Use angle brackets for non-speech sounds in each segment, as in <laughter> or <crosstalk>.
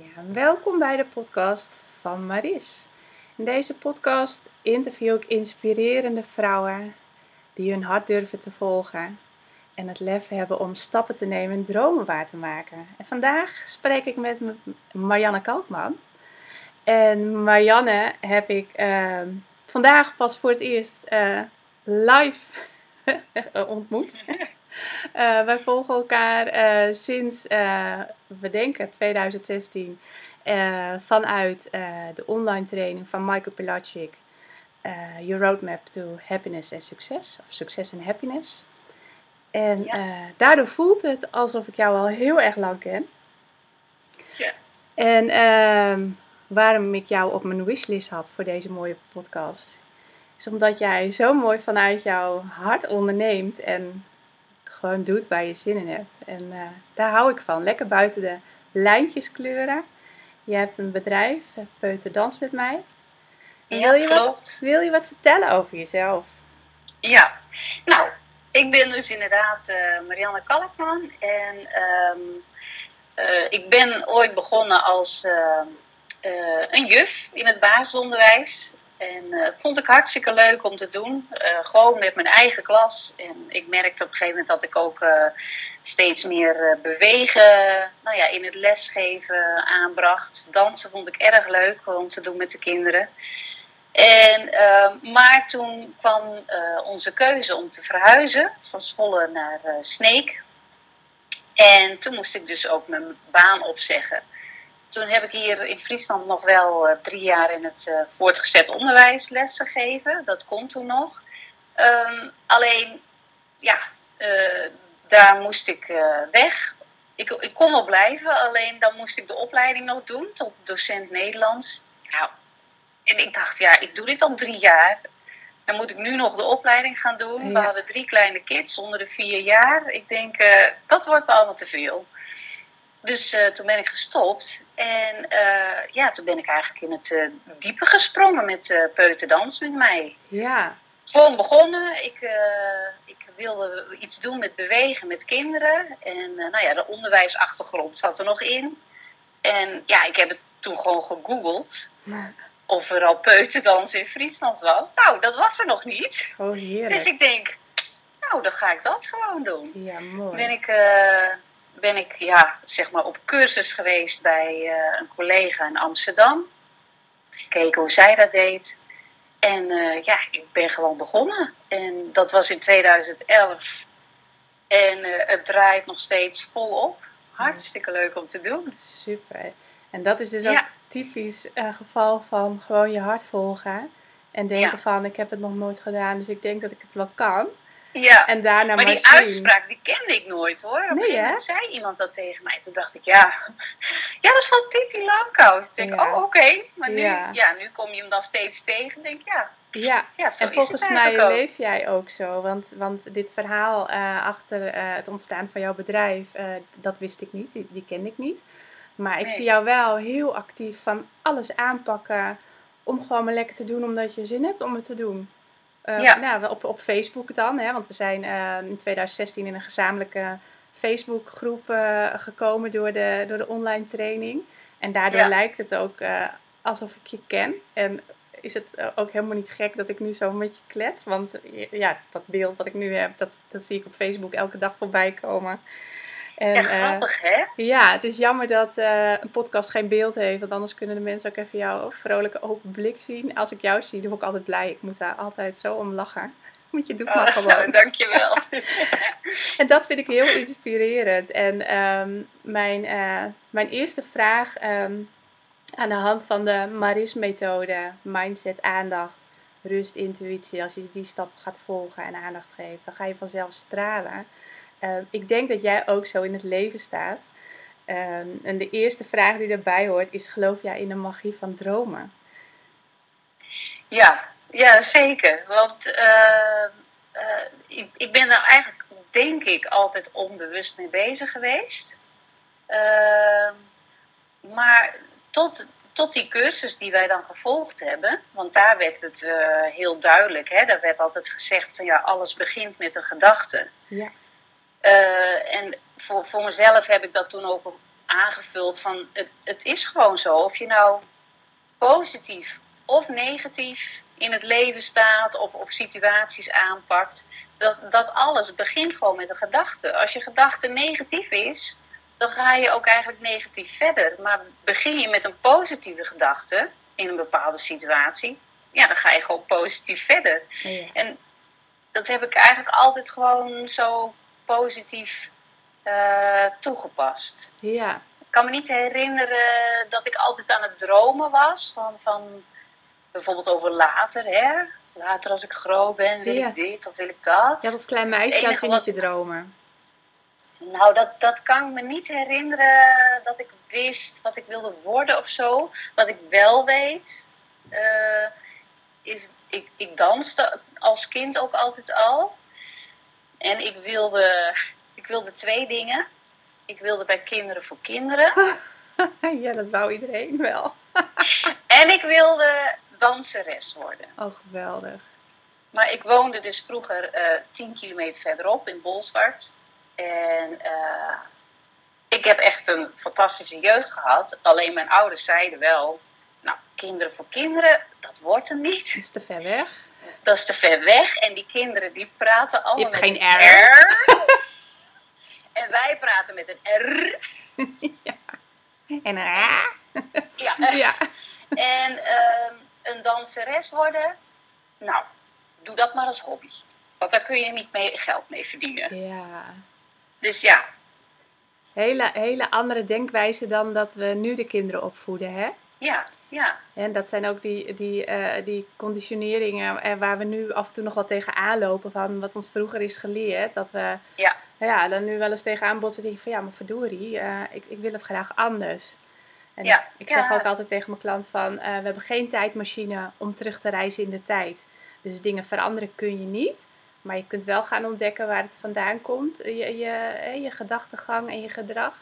Ja, welkom bij de podcast van Maris. In deze podcast interview ik inspirerende vrouwen die hun hart durven te volgen en het lef hebben om stappen te nemen en dromen waar te maken. En vandaag spreek ik met Marianne Kalkman. En Marianne heb ik ehm, vandaag pas voor het eerst uh, live <laughs> ontmoet. Uh, <laughs> wij volgen elkaar uh, sinds, uh, we denken 2016, vanuit de online training van Michael Pilacic, Your Roadmap to Happiness and Success, of Success and Happiness. En ja. daardoor voelt het alsof ik jou al heel erg lang ken. Ja. En ehm, waarom ik jou op mijn wishlist had voor deze mooie podcast, is omdat jij zo mooi vanuit jouw hart onderneemt en gewoon doet waar je zin in hebt. En uh, daar hou ik van. Lekker buiten de lijntjes kleuren. Je hebt een bedrijf, eh, Peuter Dans met mij. Ja, wil, je klopt. Wat, wil je wat vertellen over jezelf? Ja, nou, ik ben dus inderdaad uh, Marianne Kalkman. En um, uh, ik ben ooit begonnen als een juf in het basisonderwijs. En uh, vond ik hartstikke leuk om te doen. Uh, gewoon met mijn eigen klas. En ik merkte op een gegeven moment dat ik ook uh, steeds meer bewegen nou ja, in het lesgeven aanbracht. Dansen vond ik erg leuk om te doen met de kinderen. En, maar toen kwam onze keuze om te verhuizen van Zwolle naar Sneek. En toen moest ik dus ook mijn baan opzeggen. Toen heb ik hier in Friesland nog wel uh, drie jaar in het uh, voortgezet onderwijs lessen gegeven. Dat kon toen nog. Um, alleen, ja, uh, daar moest ik weg. Ik, ik kon wel blijven, alleen dan moest ik de opleiding nog doen tot docent Nederlands. Nou, en ik dacht, ja, ik doe dit al drie jaar. Dan moet ik nu nog de opleiding gaan doen. Ja. We hadden drie kleine kids onder de vier jaar. Ik denk, dat wordt me allemaal te veel. Dus uh, toen ben ik gestopt. En uh, ja, toen ben ik eigenlijk in het uh, diepe gesprongen met peuterdans met mij. Ja. Gewoon begonnen. Ik, ik wilde iets doen met bewegen met kinderen. En nou ja, de onderwijsachtergrond zat er nog in. En ja, ik heb het toen gewoon gegoogeld. Of er al peuterdans in Friesland was. Nou, dat was er nog niet. Oh, heerlijk. Dus ik denk, nou, dan ga ik dat gewoon doen. Ja, mooi. Ben ik ben ik ja, zeg maar op cursus geweest bij uh, een collega in Amsterdam. Gekeken hoe zij dat deed. En uh, ja, ik ben gewoon begonnen. En dat was in 2011. En uh, het draait nog steeds volop. Hartstikke leuk om te doen. Super. En dat is dus ook typisch geval van gewoon je hart volgen. En denken ja. van, ik heb het nog nooit gedaan, dus ik denk dat ik het wel kan. Ja, en daarna maar, die uitspraak die kende ik nooit hoor. Op een Nee, gegeven moment zei iemand dat tegen mij. Toen dacht ik, ja, ja dat is van Pippi Langkous. Ik denk, Ja. oh oké. Maar nu, Ja. ja. nu kom je hem dan steeds tegen. Denk, ja, Ja, ja en volgens mij leef jij ook zo. Want, want dit verhaal eh, achter eh, het ontstaan van jouw bedrijf, eh, dat wist ik niet, die, die kende ik niet. Maar ik Nee. zie jou wel heel actief van alles aanpakken om gewoon maar lekker te doen omdat je zin hebt om het te doen. Eh, Ja. nou, op, op Facebook dan, hè, want we zijn eh, in 2016 in een gezamenlijke Facebookgroep eh, gekomen door de, door de online training. En daardoor Ja. lijkt het ook alsof ik je ken. En is het ook helemaal niet gek dat ik nu zo met je klets. Want ja, dat beeld wat ik nu heb, dat, dat zie ik op Facebook elke dag voorbij komen. En, Ja, eh, grappig hè? ja, het is jammer dat eh, een podcast geen beeld heeft. Want anders kunnen de mensen ook even jouw vrolijke open blik zien. Als ik jou zie, dan word ik altijd blij. Ik moet daar altijd zo om lachen. <laughs> Want je doet maar Oh, gewoon. <laughs> dankjewel. <laughs> En dat vind ik heel inspirerend. En ehm, mijn, eh, mijn eerste vraag ehm, aan de hand van de Maris-methode, mindset, aandacht, rust, intuïtie. Als je die stap gaat volgen en aandacht geeft, dan ga je vanzelf stralen. Ehm, ik denk dat jij ook zo in het leven staat. Ehm, en de eerste vraag die daarbij hoort is: geloof jij in de magie van dromen? Ja, ja zeker. Want eh, eh, ik, ik ben er eigenlijk, denk ik, altijd onbewust mee bezig geweest. Maar tot, tot die cursus die wij dan gevolgd hebben, want daar werd het eh, heel duidelijk. Hè? Daar werd altijd gezegd van ja, alles begint met een gedachte. Ja. Eh, en voor, voor mezelf heb ik dat toen ook aangevuld van het, het is gewoon zo. Of je nou positief of negatief in het leven staat of, of situaties aanpakt. Dat, dat alles begint gewoon met een gedachte. Als je gedachte negatief is, dan ga je ook eigenlijk negatief verder. Maar begin je met een positieve gedachte in een bepaalde situatie, ja, dan ga je gewoon positief verder. Ja. En dat heb ik eigenlijk altijd gewoon zo positief eh, toegepast. Ja. Ik kan me niet herinneren dat ik altijd aan het dromen was van, van bijvoorbeeld over later, hè? Later als ik groot ben, wil Ja. ik dit of wil ik dat. Ja, als klein meisje had je niet dromen. Nou, dat, dat kan ik me niet herinneren dat ik wist wat ik wilde worden of zo. Wat ik wel weet, eh, is ik, ik danste als kind ook altijd al. En ik wilde, ik wilde twee dingen. Ik wilde bij Kinderen voor Kinderen. <laughs> ja, dat wou iedereen wel. <laughs> En ik wilde danseres worden. Oh, geweldig. Maar ik woonde dus vroeger eh 10 kilometer verderop in Bolsward. En eh, ik heb echt een fantastische jeugd gehad. Alleen mijn ouders zeiden wel, nou, kinderen voor kinderen, dat wordt er niet. Dat is te ver weg. Dat is te ver weg. En die kinderen die praten allemaal met geen een R. <laughs> en wij praten met een R. <laughs> ja. En ah. Ja. <laughs> Ja. En ehm, een danseres worden, nou, doe dat maar als hobby. Want daar kun je niet mee, geld mee verdienen. Ja. Dus ja, Hele, hele andere denkwijze dan dat we nu de kinderen opvoeden, hè? Ja, ja. En dat zijn ook die, die, eh, die conditioneringen eh, waar we nu af en toe nog wel tegenaan lopen van wat ons vroeger is geleerd. Dat we Ja. nou ja, dan nu wel eens tegenaan botsen denk ik van ja, maar verdorie, eh, ik, ik wil het graag anders. En Ja. ik zeg Ja. ook altijd tegen mijn klant van we hebben geen tijdmachine om terug te reizen in de tijd. Dus dingen veranderen kun je niet. Maar je kunt wel gaan ontdekken waar het vandaan komt, je, je, je gedachtegang en je gedrag.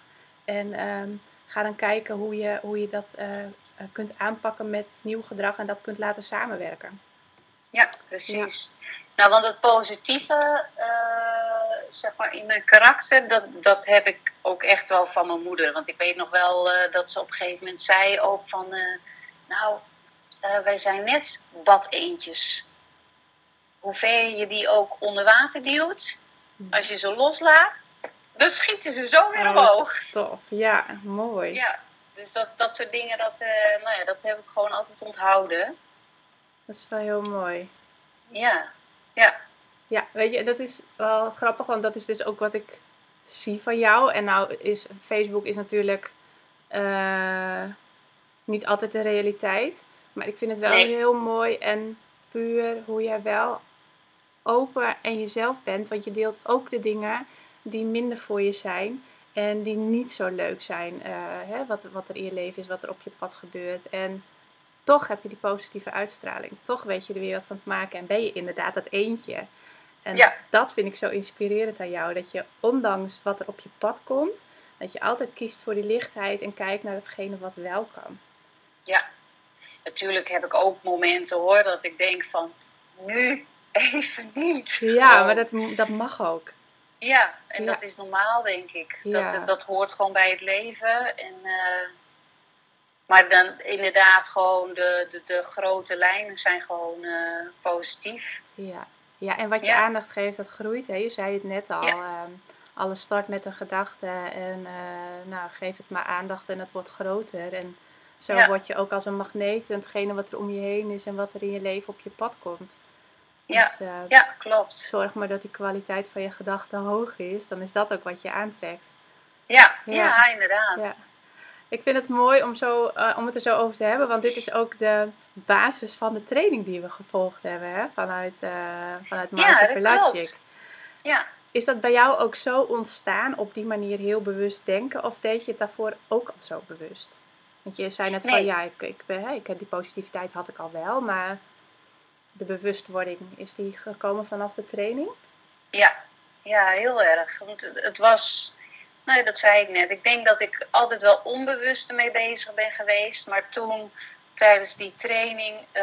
En ehm, ga dan kijken hoe je, hoe je dat eh, eh, kunt aanpakken met nieuw gedrag en dat kunt laten samenwerken. Ja, precies. Nou, want het positieve, eh, zeg maar, in mijn karakter, dat, dat heb ik ook echt wel van mijn moeder. Want ik weet nog wel dat ze op een gegeven moment zei ook van, nou, wij zijn net badeentjes. Hoe ver je die ook onder water duwt, als je ze loslaat, dan schieten ze zo weer Oh. omhoog. Tof, ja, mooi. Ja, dus dat, dat soort dingen, dat, eh, nou ja, dat heb ik gewoon altijd onthouden. Dat is wel heel mooi. Ja, ja, Ja, weet je, dat is wel grappig, want dat is dus ook wat ik zie van jou. En nou is Facebook is natuurlijk eh, niet altijd de realiteit. Maar ik vind het wel Nee. heel mooi en puur hoe jij wel open en jezelf bent. Want je deelt ook de dingen die minder voor je zijn. En die niet zo leuk zijn. eh, hè, wat, wat er in je leven is, wat er op je pad gebeurt. En toch heb je die positieve uitstraling. Toch weet je er weer wat van te maken. En ben je inderdaad dat eentje. En Ja. dat vind ik zo inspirerend aan jou. Dat je ondanks wat er op je pad komt, dat je altijd kiest voor die lichtheid en kijkt naar hetgene wat wel kan. ja. Natuurlijk heb ik ook momenten hoor dat ik denk van nu even niet. Ja, maar dat, dat mag ook. Ja, en Ja. dat is normaal denk ik. Dat, Ja. dat hoort gewoon bij het leven. En, eh, maar dan inderdaad gewoon de, de, de grote lijnen zijn gewoon eh, positief. Ja. ja, en wat je Ja. aandacht geeft, dat groeit. Hè? Je zei het net al. Ehm, alles start met een gedachte. En eh, nou, geef het maar aandacht en het wordt groter. En zo word je ook als een magneet. En hetgene wat er om je heen is en wat er in je leven op je pad komt. Ja. Dus eh, Ja, klopt. zorg maar dat die kwaliteit van je gedachten hoog is. Dan is dat ook wat je aantrekt. Ja, Ja. ja. inderdaad. Ja. Ik vind het mooi om, zo, eh, om het er zo over te hebben, want dit is ook de basis van de training die we gevolgd hebben hè? vanuit, uh, vanuit Marco Ja, dat. Ja. Is dat bij jou ook zo ontstaan, op die manier heel bewust denken, of deed je het daarvoor ook al zo bewust? Want je zei net van ja, ik, ik, ik, die positiviteit had ik al wel, maar de bewustwording, is die gekomen vanaf de training? Ja, ja, heel erg. Want het, het was, nou, dat zei ik net. Ik denk dat ik altijd wel onbewust ermee bezig ben geweest. Maar toen, tijdens die training, eh,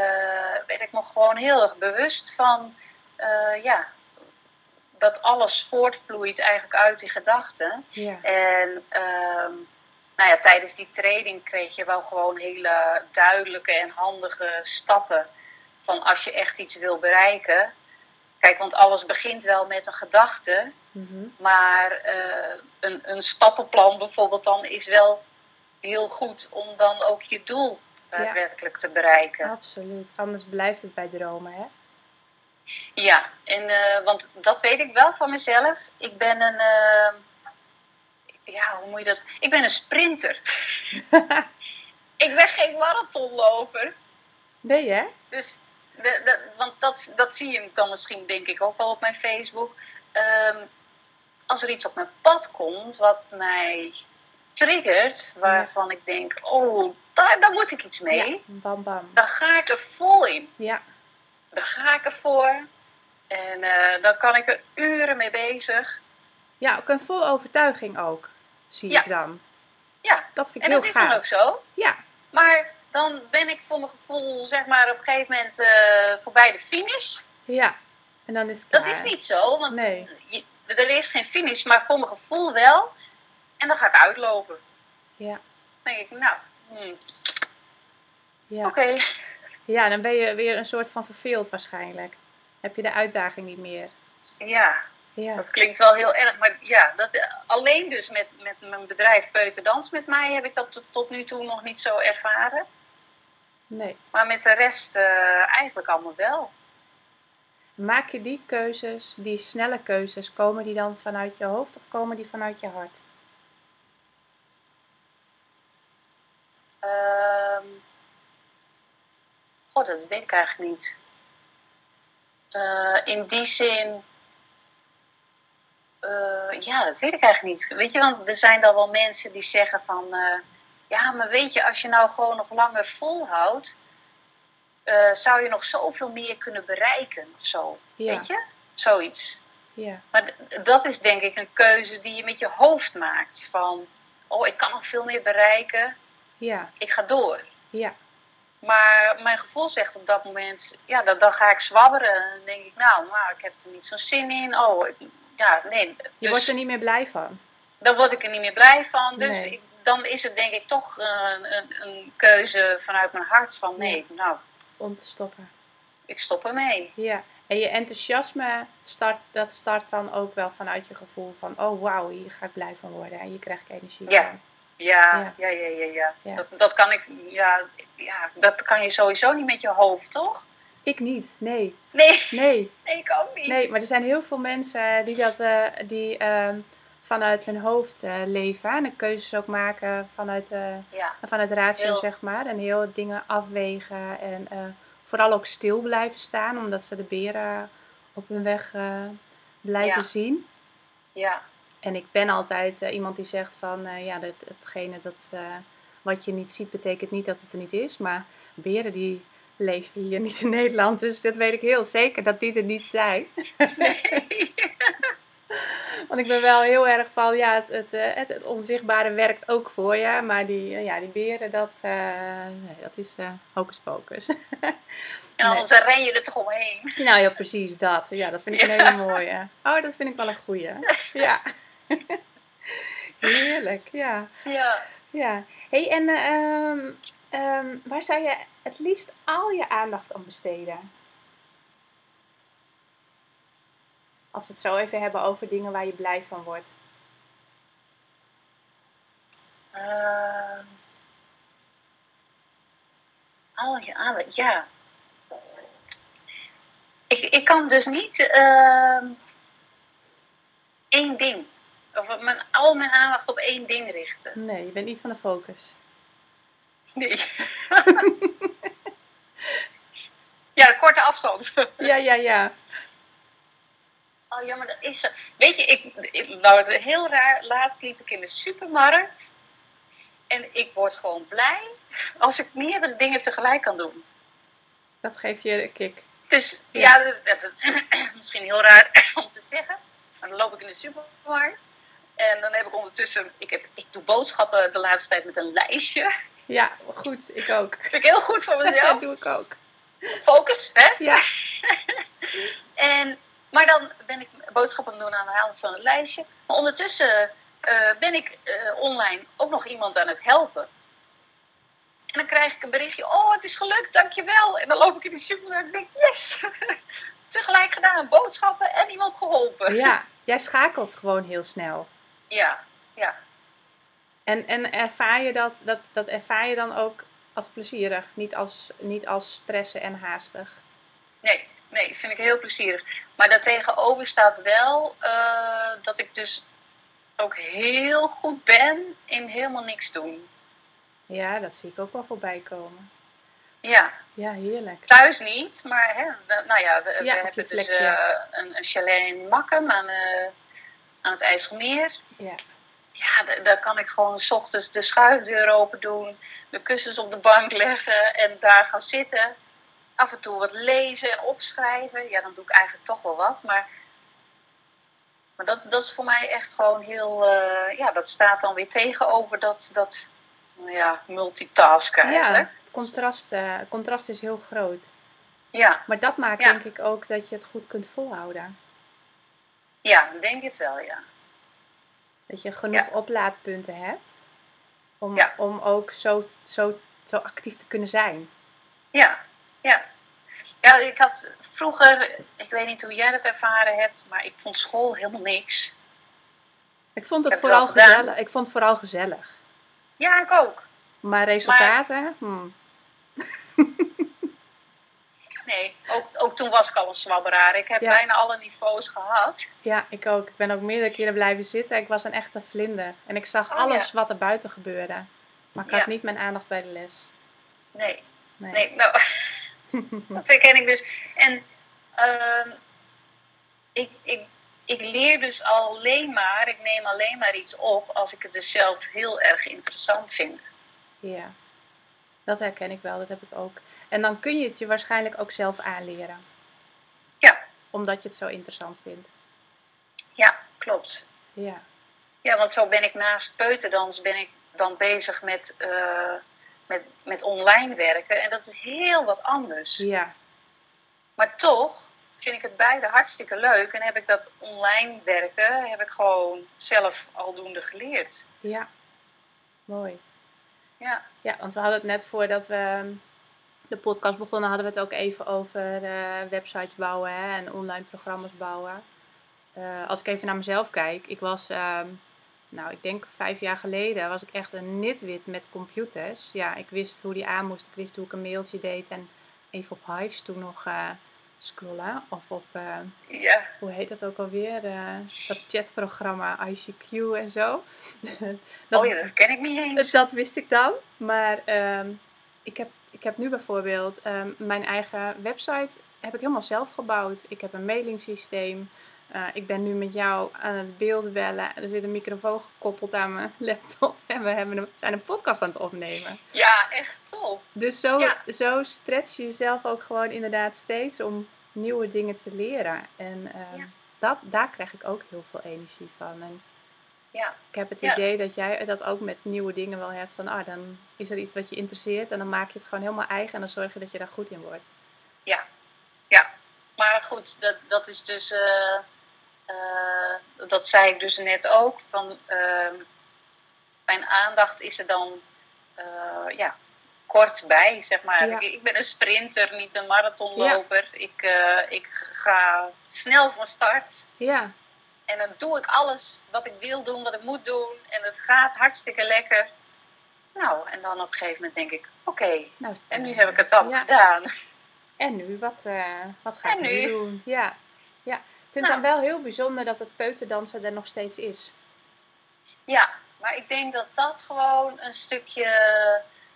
werd ik me gewoon heel erg bewust van, eh, ja, dat alles voortvloeit eigenlijk uit die gedachten. Ja. En ehm, nou ja, tijdens die training kreeg je wel gewoon hele duidelijke en handige stappen. Van als je echt iets wil bereiken. Kijk, want alles begint wel met een gedachte. Mhm. Maar eh, een, een stappenplan bijvoorbeeld dan is wel heel goed om dan ook je doel daadwerkelijk te bereiken. Absoluut. Anders blijft het bij dromen, hè? Ja, en, eh, want dat weet ik wel van mezelf. Ik ben een. eh, ja, hoe moet je dat? Ik ben een sprinter. <laughs> ik ben geen marathonloper. nee, hè? Dus, de, de, want dat, dat zie je dan misschien, denk ik, ook wel op mijn Facebook. Ehm, als er iets op mijn pad komt wat mij triggert, waarvan ik denk: oh, daar, daar moet ik iets mee. Ja, bam bam. Dan ga ik er vol in. Ja, Dan ga ik ervoor. En eh, dan kan ik er uren mee bezig. ja ook een vol overtuiging ook, zie Ja. ik dan. Ja, Dat vind ik en heel dat is gaaf. dan ook zo. Ja, Maar dan ben ik voor mijn gevoel, zeg maar, op een gegeven moment eh, voorbij de finish. ja. En dan is het Dat is niet zo, want Nee. je, er is geen finish, maar voor mijn gevoel wel. En dan ga ik uitlopen. Ja, Dan denk ik, nou, hmm, ja. oké. ja, dan ben je weer een soort van verveeld waarschijnlijk. Heb je de uitdaging niet meer. Ja, Ja, dat klinkt wel heel erg. Maar ja, dat, alleen dus met, met mijn bedrijf Peuter Dans met mij heb ik dat tot, tot nu toe nog niet zo ervaren. Nee. Maar met de rest eh, eigenlijk allemaal wel. Maak je die keuzes, die snelle keuzes, komen die dan vanuit je hoofd of komen die vanuit je hart? Ehm oh, dat weet ik eigenlijk niet. Eh, in die zin. eh, ja, dat weet ik eigenlijk niet. Weet je, want er zijn dan wel mensen die zeggen van. Ja, maar weet je, als je nou gewoon nog langer volhoudt. eh, zou je nog zoveel meer kunnen bereiken of zo. Ja, Weet je? Zoiets. ja, Maar dat is denk ik een keuze die je met je hoofd maakt. Van, oh, ik kan nog veel meer bereiken. ja, Ik ga door. ja, Maar mijn gevoel zegt op dat moment, ja, dan, dan ga ik zwabberen. En dan denk ik, nou, nou, ik heb er niet zo'n zin in. Oh, ik- ja, nee. je Dus wordt er niet meer blij van. dan word ik er niet meer blij van. Dus Nee. ik- dan is het denk ik toch eh, een, een keuze vanuit mijn hart van, nee, nou, Om te stoppen. ik stop ermee. Ja, en je enthousiasme start, dat start dan ook wel vanuit je gevoel van, oh wauw, hier ga ik blij van worden. En je krijgt energie Ja. van. Ja, Ja. ja, ja, ja, ja. Ja. Dat, dat kan ik, ja, ja, dat kan je sowieso niet met je hoofd, toch? Ik niet, nee, Nee, nee, nee <laughs> ik ook niet. nee. Maar er zijn heel veel mensen die dat, eh, die ehm, vanuit hun hoofd eh, leven. En de keuzes ook maken vanuit, Ja, vanuit ratio, Heel- zeg maar. En heel dingen afwegen en eh, vooral ook stil blijven staan, omdat ze de beren op hun weg blijven Ja. zien. ja, En ik ben altijd iemand die zegt van, ja, dat, hetgene dat, wat je niet ziet, betekent niet dat het er niet is. Maar beren die leven hier niet in Nederland, dus dat weet ik heel zeker dat die er niet zijn. <laughs> nee. <laughs> <laughs> Want ik ben wel heel erg van, ja, het, het, eh, het, het onzichtbare werkt ook voor je. Maar die, eh, ja, die beren, dat, eh, nee, dat is eh hocus pocus. En anders <laughs> ren je er toch omheen. nou ja, precies dat. Ja, dat vind ik een Ja. hele mooie. Oh, dat vind ik wel een goeie. Ja. <laughs> Heerlijk, ja. Ja. Ja. hey, en ehm, waar zou je het liefst al je aandacht aan besteden? Als we het zo even hebben over dingen waar je blij van wordt. Ehm al je aandacht, ja. Ik, ik kan dus niet ehm, één ding, of mijn, al mijn aandacht op één ding richten. Nee, je bent niet van de focus. Nee. <laughs> ja, de korte afstand. Ja, ja, ja. Oh ja, maar dat is zo. Weet je, ik, ik, nou, heel raar. Laatst liep ik in de supermarkt. En ik word gewoon blij als ik meerdere dingen tegelijk kan doen. Dat geeft je een kick. Dus Ja. ja, dat, dat is <clears throat> misschien heel raar <clears throat> om te zeggen. Maar dan loop ik in de supermarkt. En dan heb ik ondertussen, ik, heb, ik doe boodschappen de laatste tijd met een lijstje. Ja, goed. Ik ook. vind ik heel goed voor <laughs> Dat mezelf. doe ik ook. Focus, hè? Ja. <laughs> En, maar dan ben ik boodschappen aan doen aan de hand van het lijstje. Maar ondertussen eh, ben ik eh, online ook nog iemand aan het helpen. En dan krijg ik een berichtje, oh het is gelukt, dankjewel. En dan loop ik in de supermarkt en denk yes, <laughs> tegelijk gedaan, boodschappen en iemand geholpen. Ja, <laughs> jij schakelt gewoon heel snel. Ja, ja. En, en ervaar je dat, dat, dat ervaar je dan ook als plezierig, niet als, niet als stressen en haastig? Nee, nee, vind ik heel plezierig. Maar daartegenover staat wel eh, dat ik dus ook heel goed ben in helemaal niks doen. Ja, dat zie ik ook wel voorbij komen. Ja, Ja, heerlijk. thuis niet, maar hè, nou ja, we, Ja, hebben dus eh, een, een chalet in Makkum aan, eh, aan het IJsselmeer. Ja. Ja, da- daar kan ik gewoon s ochtends de schuifdeur open doen, de kussens op de bank leggen en daar gaan zitten. Af en toe wat lezen en opschrijven. Ja, dan doe ik eigenlijk toch wel wat, maar, maar dat, dat is voor mij echt gewoon heel, eh, ja, dat staat dan weer tegenover dat, dat ja, multitasken Ja, eigenlijk. het contrast, eh, contrast is heel groot. Ja, Maar dat maakt Ja. denk ik ook dat je het goed kunt volhouden. ja, ik denk het wel, ja. Dat je genoeg Ja. oplaadpunten hebt. Om, Ja. om ook zo, zo, zo actief te kunnen zijn. Ja, ja. Ja, ik had vroeger, ik weet niet hoe jij dat ervaren hebt, maar ik vond school helemaal niks. Ik vond het vooral gezellig. Ik vond het vooral gezellig. Ja, ik ook. Maar resultaten? hmm. Nee, ook, ook toen was ik al een zwabberaar. Ik heb Ja. bijna alle niveaus gehad. Ja, ik ook. Ik ben ook meerdere keren blijven zitten. Ik was een echte vlinder. En ik zag Oh, alles ja. wat er buiten gebeurde. Maar ik Ja. had niet mijn aandacht bij de les. Nee, Nee. nee, nou, <laughs> <laughs> dat herken ik dus. En ehm, ik, ik, ik leer dus alleen maar, ik neem alleen maar iets op als ik het dus zelf heel erg interessant vind. Ja, dat herken ik wel. Dat heb ik ook. En dan kun je het je waarschijnlijk ook zelf aanleren. Ja. Omdat je het zo interessant vindt. Ja, klopt. Ja. Ja, want zo ben ik naast peuterdans ben ik dan bezig met, eh, met, met online werken. En dat is heel wat anders. Ja. Maar toch vind ik het beide hartstikke leuk. En heb ik dat online werken, heb ik gewoon zelf aldoende geleerd. Ja. Mooi. Ja, Ja, want we hadden het net voordat we de podcast begonnen, hadden we het ook even over eh, websites bouwen hè, en online programma's bouwen. Eh, als ik even naar mezelf kijk, ik was, ehm, nou ik denk vijf jaar geleden, was ik echt een nitwit met computers. Ja, ik wist hoe die aan moest, ik wist hoe ik een mailtje deed en even op Hives toen nog eh, scrollen. Of op, eh, ja, hoe heet dat ook alweer, eh, dat chatprogramma ICQ en zo. <laughs> Dat- oh ja, dat ken ik niet eens. dat wist ik dan. Maar ehm, ik, heb, ik heb nu bijvoorbeeld ehm, mijn eigen website heb ik helemaal zelf gebouwd. Ik heb een mailingsysteem. Eh, ik ben nu met jou aan het beeld bellen. Er zit een microfoon gekoppeld aan mijn <laughs> laptop. En we hebben een, zijn een podcast aan het opnemen. Ja, echt top. Dus zo, Ja. zo stretch je jezelf ook gewoon inderdaad steeds om nieuwe dingen te leren. En ehm, Ja. dat, daar krijg ik ook heel veel energie van. En Ja, ik heb het idee dat jij dat ook met nieuwe dingen wel hebt. Van ah, dan is er iets wat je interesseert en dan maak je het gewoon helemaal eigen en dan zorg je dat je daar goed in wordt. ja, ja. Maar goed, dat, dat is dus, eh, eh, dat zei ik dus net ook, van ehm, mijn aandacht is er dan, eh, ja, kort bij, zeg maar. Ja. Ik, ik ben een sprinter, niet een marathonloper. Ik, eh, ik ga snel van start. Ja, En dan doe ik alles wat ik wil doen, wat ik moet doen. En het gaat hartstikke lekker. Nou, en dan op een gegeven moment denk ik, oké, nou en nu heb ik het al ja. gedaan. En nu, wat, wat ga En ik nu? doen? Ja, ja. Ik vind Nou. het dan wel heel bijzonder dat het peuterdansen er nog steeds is. Ja, maar ik denk dat dat gewoon een stukje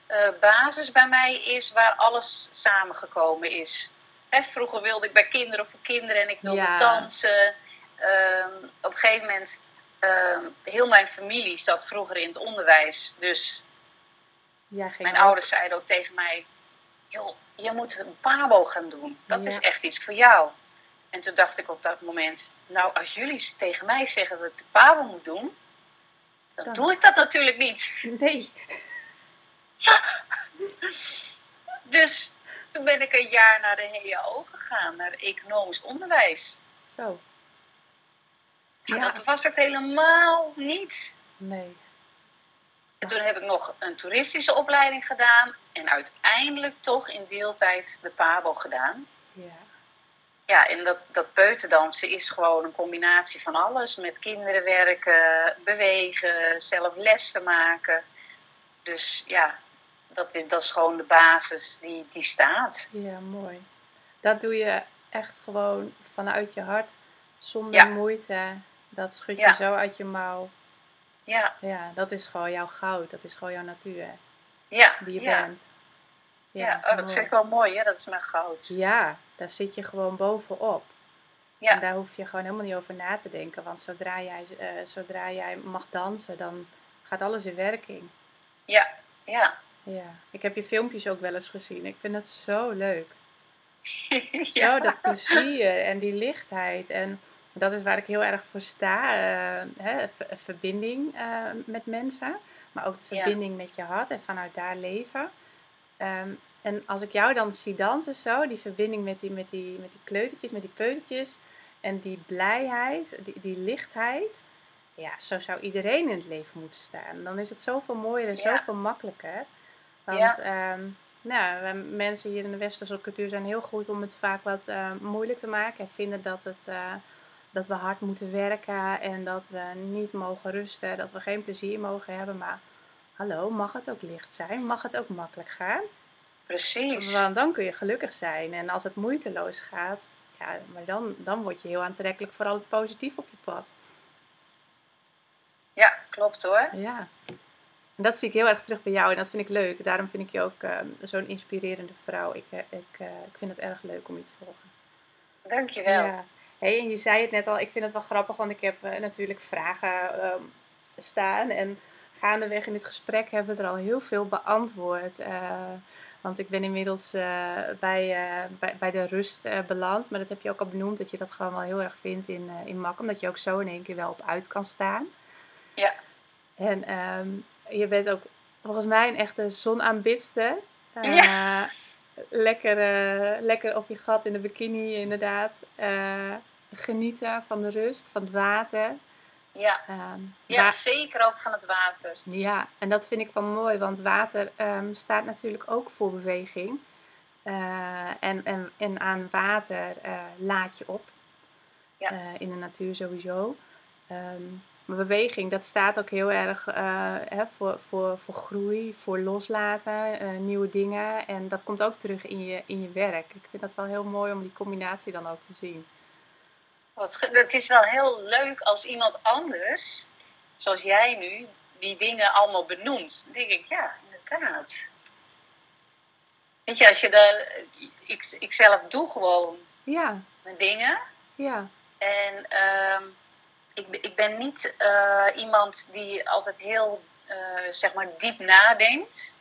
eh, basis bij mij is waar alles samengekomen is. Hè, vroeger wilde ik bij kinderen voor kinderen en ik wilde Ja. dansen. Ehm, op een gegeven moment, ehm, heel mijn familie zat vroeger in het onderwijs. Dus ging Mijn ook- ouders zeiden ook tegen mij: Joh, je moet een pabo gaan doen. Dat Ja. is echt iets voor jou. En toen dacht ik op dat moment: Nou, als jullie tegen mij zeggen dat ik de pabo moet doen, dan, Dan- doe ik dat natuurlijk niet. Nee. <laughs> Dus toen ben ik een jaar naar de HAO gegaan, naar economisch onderwijs. Zo. Maar Ja. dat was het helemaal niet. Nee. En toen heb ik nog een toeristische opleiding gedaan. En uiteindelijk toch in deeltijd de PABO gedaan. Ja. Ja, en dat, dat peuterdansen is gewoon een combinatie van alles. Met kinderen werken, bewegen, zelf lessen maken. Dus ja, dat is, dat is gewoon de basis die, die staat. Ja, mooi. Dat doe je echt gewoon vanuit je hart, zonder Ja. moeite. Dat schud je Ja. zo uit je mouw. Ja, Ja, dat is gewoon jouw goud. Dat is gewoon jouw natuur. ja, Wie je ja. bent. Ja, oh, dat mooi. vind ik wel mooi, hè? dat is mijn goud. Ja, daar zit je gewoon bovenop. Ja. En daar hoef je gewoon helemaal niet over na te denken. Want zodra jij, eh, zodra jij mag dansen, dan gaat alles in werking. Ja, ja. Ja, ik heb je filmpjes ook wel eens gezien. Ik vind het zo leuk. <laughs> ja. Zo dat plezier en die lichtheid. En dat is waar ik heel erg voor sta. eh, hè, ver- verbinding eh, met mensen. Maar ook de Ja. verbinding met je hart en vanuit daar leven. Ehm, en als ik jou dan zie dansen zo, die verbinding met die, met die, met die kleutertjes, met die peutertjes. En die blijheid, die, die lichtheid. Ja, zo zou iedereen in het leven moeten staan. Dan is het zoveel mooier en Ja. zoveel makkelijker. Want Ja. ehm, nou, mensen hier in de westerse cultuur zijn heel goed om het vaak wat eh, moeilijk te maken. En vinden dat, het, eh, dat we hard moeten werken en dat we niet mogen rusten. Dat we geen plezier mogen hebben. Maar hallo, mag het ook licht zijn? Mag het ook makkelijk gaan? Precies. Want dan kun je gelukkig zijn. En als het moeiteloos gaat, ja, maar dan, dan word je heel aantrekkelijk voor al het positief op je pad. Ja, klopt hoor. Ja. En dat zie ik heel erg terug bij jou en dat vind ik leuk. Daarom vind ik je ook ehm, zo'n inspirerende vrouw. Ik, eh, ik, eh, ik vind het erg leuk om je te volgen. Dankjewel. Ja. Hey, en je zei het net al, ik vind het wel grappig, want ik heb eh, natuurlijk vragen ehm, staan. En gaandeweg in dit gesprek hebben we er al heel veel beantwoord. Want ik ben inmiddels eh, bij, eh, bij, bij de rust eh, beland. Maar dat heb je ook al benoemd, dat je dat gewoon wel heel erg vindt in, in Mak. Omdat je ook zo in één keer wel op uit kan staan. Ja. En ehm, je bent ook volgens mij een echte zonaanbidster. Ja. <laughs> lekker, lekker op je gat in de bikini, inderdaad. Genieten van de rust, van het water. Ja. Ehm, ja, zeker ook van het water. ja, en dat vind ik wel mooi, want water ehm, staat natuurlijk ook voor beweging. Eh, en, en, en aan water eh, laad je op. Ja. Eh, in de natuur sowieso. Ehm, maar beweging, dat staat ook heel erg hè, voor, voor, voor groei, voor loslaten, nieuwe dingen. En dat komt ook terug in je, in je werk. Ik vind dat wel heel mooi om die combinatie dan ook te zien. Wat Het is wel heel leuk als iemand anders, zoals jij nu, die dingen allemaal benoemt. Dan denk ik, ja, inderdaad. Weet je, als je de, ik, ik zelf doe gewoon Ja, mijn dingen. ja, En ehm, ik, ben- ik ben niet eh, iemand die altijd heel, eh, zeg maar, diep nadenkt.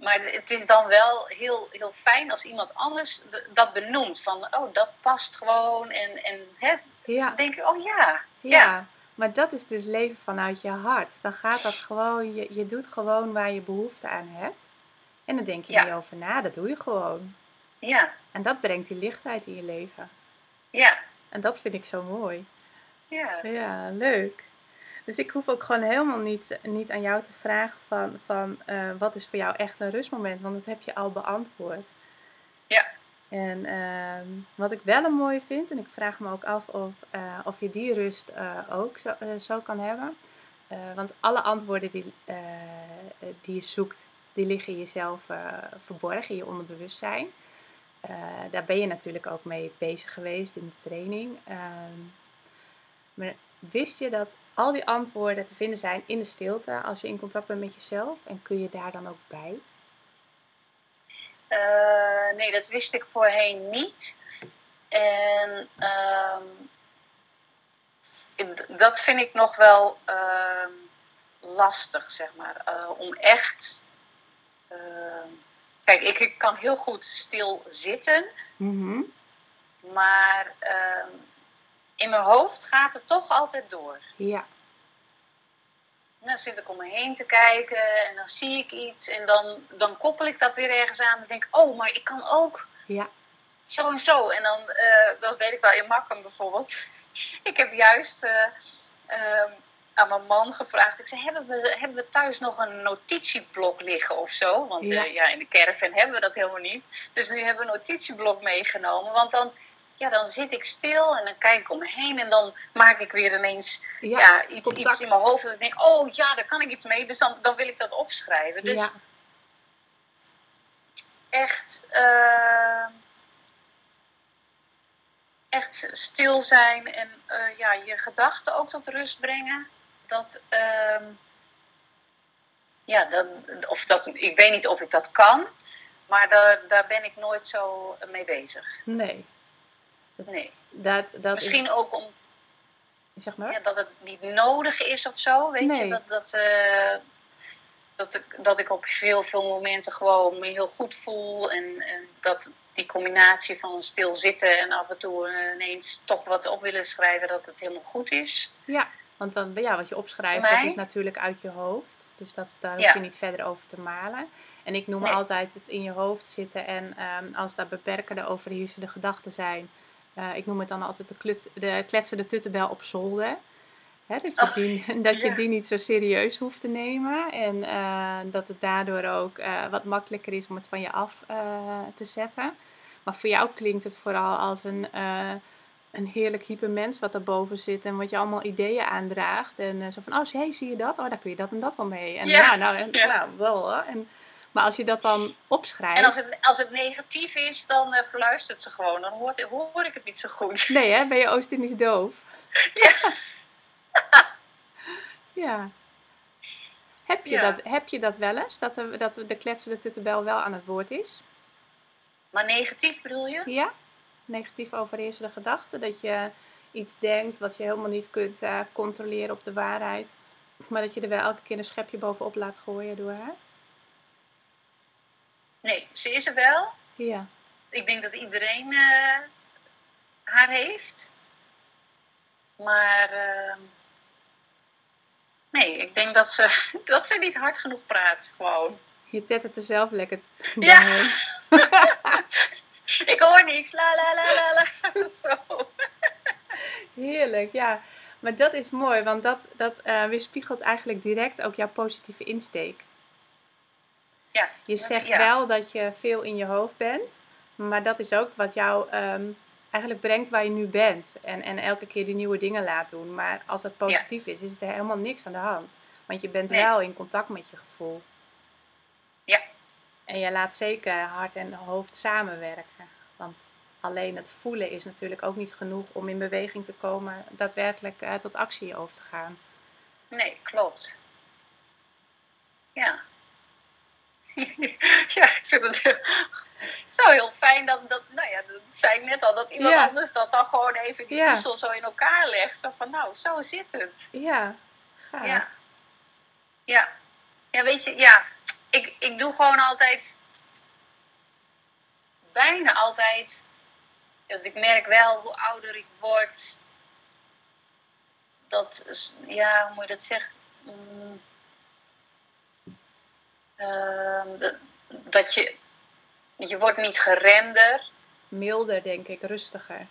Maar het is dan wel heel, heel fijn als iemand anders dat benoemt. Van, oh, dat past gewoon. En, en hè, ja. dan denk ik, oh ja. Ja, Ja. maar dat is dus leven vanuit je hart. Dan gaat dat gewoon, je, je doet gewoon waar je behoefte aan hebt. En dan denk je Ja. niet over na, dat doe je gewoon. Ja, En dat brengt die lichtheid in je leven. ja, En dat vind ik zo mooi. ja. Ja, leuk. Dus ik hoef ook gewoon helemaal niet, niet aan jou te vragen van, van eh, wat is voor jou echt een rustmoment, want dat heb je al beantwoord. Ja. En ehm, wat ik wel een mooie vind, en ik vraag me ook af of, eh, of je die rust eh, ook zo, zo kan hebben. Want alle antwoorden die, die je zoekt, die liggen in jezelf verborgen, in je onderbewustzijn. Daar ben je natuurlijk ook mee bezig geweest in de training. Ehm, maar wist je dat al die antwoorden te vinden zijn in de stilte als je in contact bent met jezelf? En kun je daar dan ook bij? Eh, nee, dat wist ik voorheen niet. En ehm, dat vind ik nog wel ehm, lastig, zeg maar. Eh, om echt. ehm, kijk, ik, ik kan heel goed stil zitten, maar ehm, in mijn hoofd gaat het toch altijd door. Ja, En dan zit ik om me heen te kijken en dan zie ik iets en dan, dan koppel ik dat weer ergens aan. En denk ik, oh, maar ik kan ook ja, zo en zo. En dan, eh dat weet ik wel in Makkum bijvoorbeeld. <laughs> ik heb juist, eh, ehm, aan mijn man gevraagd. Ik zei, hebben we, hebben we thuis nog een notitieblok liggen of zo? Want Ja. ja. ja, in de caravan hebben we dat helemaal niet. Dus nu hebben we een notitieblok meegenomen. Want dan, ja, dan zit ik stil en dan kijk ik om me heen. En dan maak ik weer ineens Ja, ja, iets, iets in mijn hoofd. Dat ik denk, oh ja, daar kan ik iets mee. Dus dan, dan wil ik dat opschrijven. Dus ja. echt, eh, echt stil zijn en eh, ja, je gedachten ook tot rust brengen. Dat, ehm, ja, dat, of dat, ik weet niet of ik dat kan, maar daar, daar ben ik nooit zo mee bezig. Nee. Nee. Dat, dat Misschien ook om, zeg maar. ja, dat het niet nodig is of zo, weet Nee. je. Dat, dat, eh, dat, ik, dat ik op heel veel momenten gewoon me heel goed voel. En, en dat die combinatie van stilzitten en af en toe eh, ineens toch wat op willen schrijven, dat het helemaal goed is. Ja, want dan, ja, wat je opschrijft, dat is natuurlijk uit je hoofd. Dus dat, daar hoef Ja. je niet verder over te malen. En ik noem Nee. altijd het in je hoofd zitten. En ehm, als daar beperkende, overheersende gedachten zijn. Eh, ik noem het dan altijd de, klut, de kletsende tuttenbel op zolder. Hè, dat je, Oh, die, <laughs> dat je die niet zo serieus hoeft te nemen. En eh, dat het daardoor ook eh, wat makkelijker is om het van je af te zetten. Maar voor jou klinkt het vooral als een, een heerlijk hypermens wat daarboven zit. En wat je allemaal ideeën aandraagt. En zo van, oh hey, zie je dat? Oh, daar kun je dat en dat wel mee. En ja, nou, en, ja. nou wel hoor. En, maar als je dat dan opschrijft... En als het, als het negatief is, dan eh, verluistert ze gewoon. Dan hoort, hoor ik het niet zo goed. Nee hè, ben je Oost-Indisch doof? <laughs> Ja. <laughs> ja. Heb je, Ja. dat, heb je dat wel eens? Dat de, dat de kletsende tuttenbel wel aan het woord is? Maar negatief bedoel je? Ja? Negatief overheersende gedachten. Dat je iets denkt wat je helemaal niet kunt eh, controleren op de waarheid. Maar dat je er wel elke keer een schepje bovenop laat gooien door haar? Nee, ze is er wel. Ja. Ik denk dat iedereen eh, haar heeft. Maar eh, nee, ik denk dat ze, <laughs> dat ze niet hard genoeg praat. Gewoon. Je tettert er zelf lekker <laughs> Ja. <laughs> Ik hoor niks. La la la la la. Zo. Heerlijk, ja. Maar dat is mooi, want dat, dat eh, weerspiegelt eigenlijk direct ook jouw positieve insteek. Ja, Je zegt ja. wel dat je veel in je hoofd bent, maar dat is ook wat jou ehm, eigenlijk brengt waar je nu bent. En, en elke keer die nieuwe dingen laat doen. Maar als dat positief is, is er helemaal niks aan de hand. Want je bent Nee. wel in contact met je gevoel. Ja. En je laat zeker hart en hoofd samenwerken. Want alleen het voelen is natuurlijk ook niet genoeg om in beweging te komen, daadwerkelijk eh, tot actie over te gaan. Nee, klopt. Ja. <laughs> ja, ik vind het zo heel fijn dat, dat, nou ja, dat zei ik net al, dat iemand Ja. anders dat dan gewoon even die Ja. puzzel zo in elkaar legt. Zo van, nou, zo zit het. Ja. Ja. Ja. Ja, weet je, ja. Ik, ik doe gewoon altijd, bijna altijd, want ik merk wel hoe ouder ik word, dat, ja, hoe moet je dat zeggen? Mm, dat, dat je, je wordt niet geremder. Milder, denk ik, rustiger.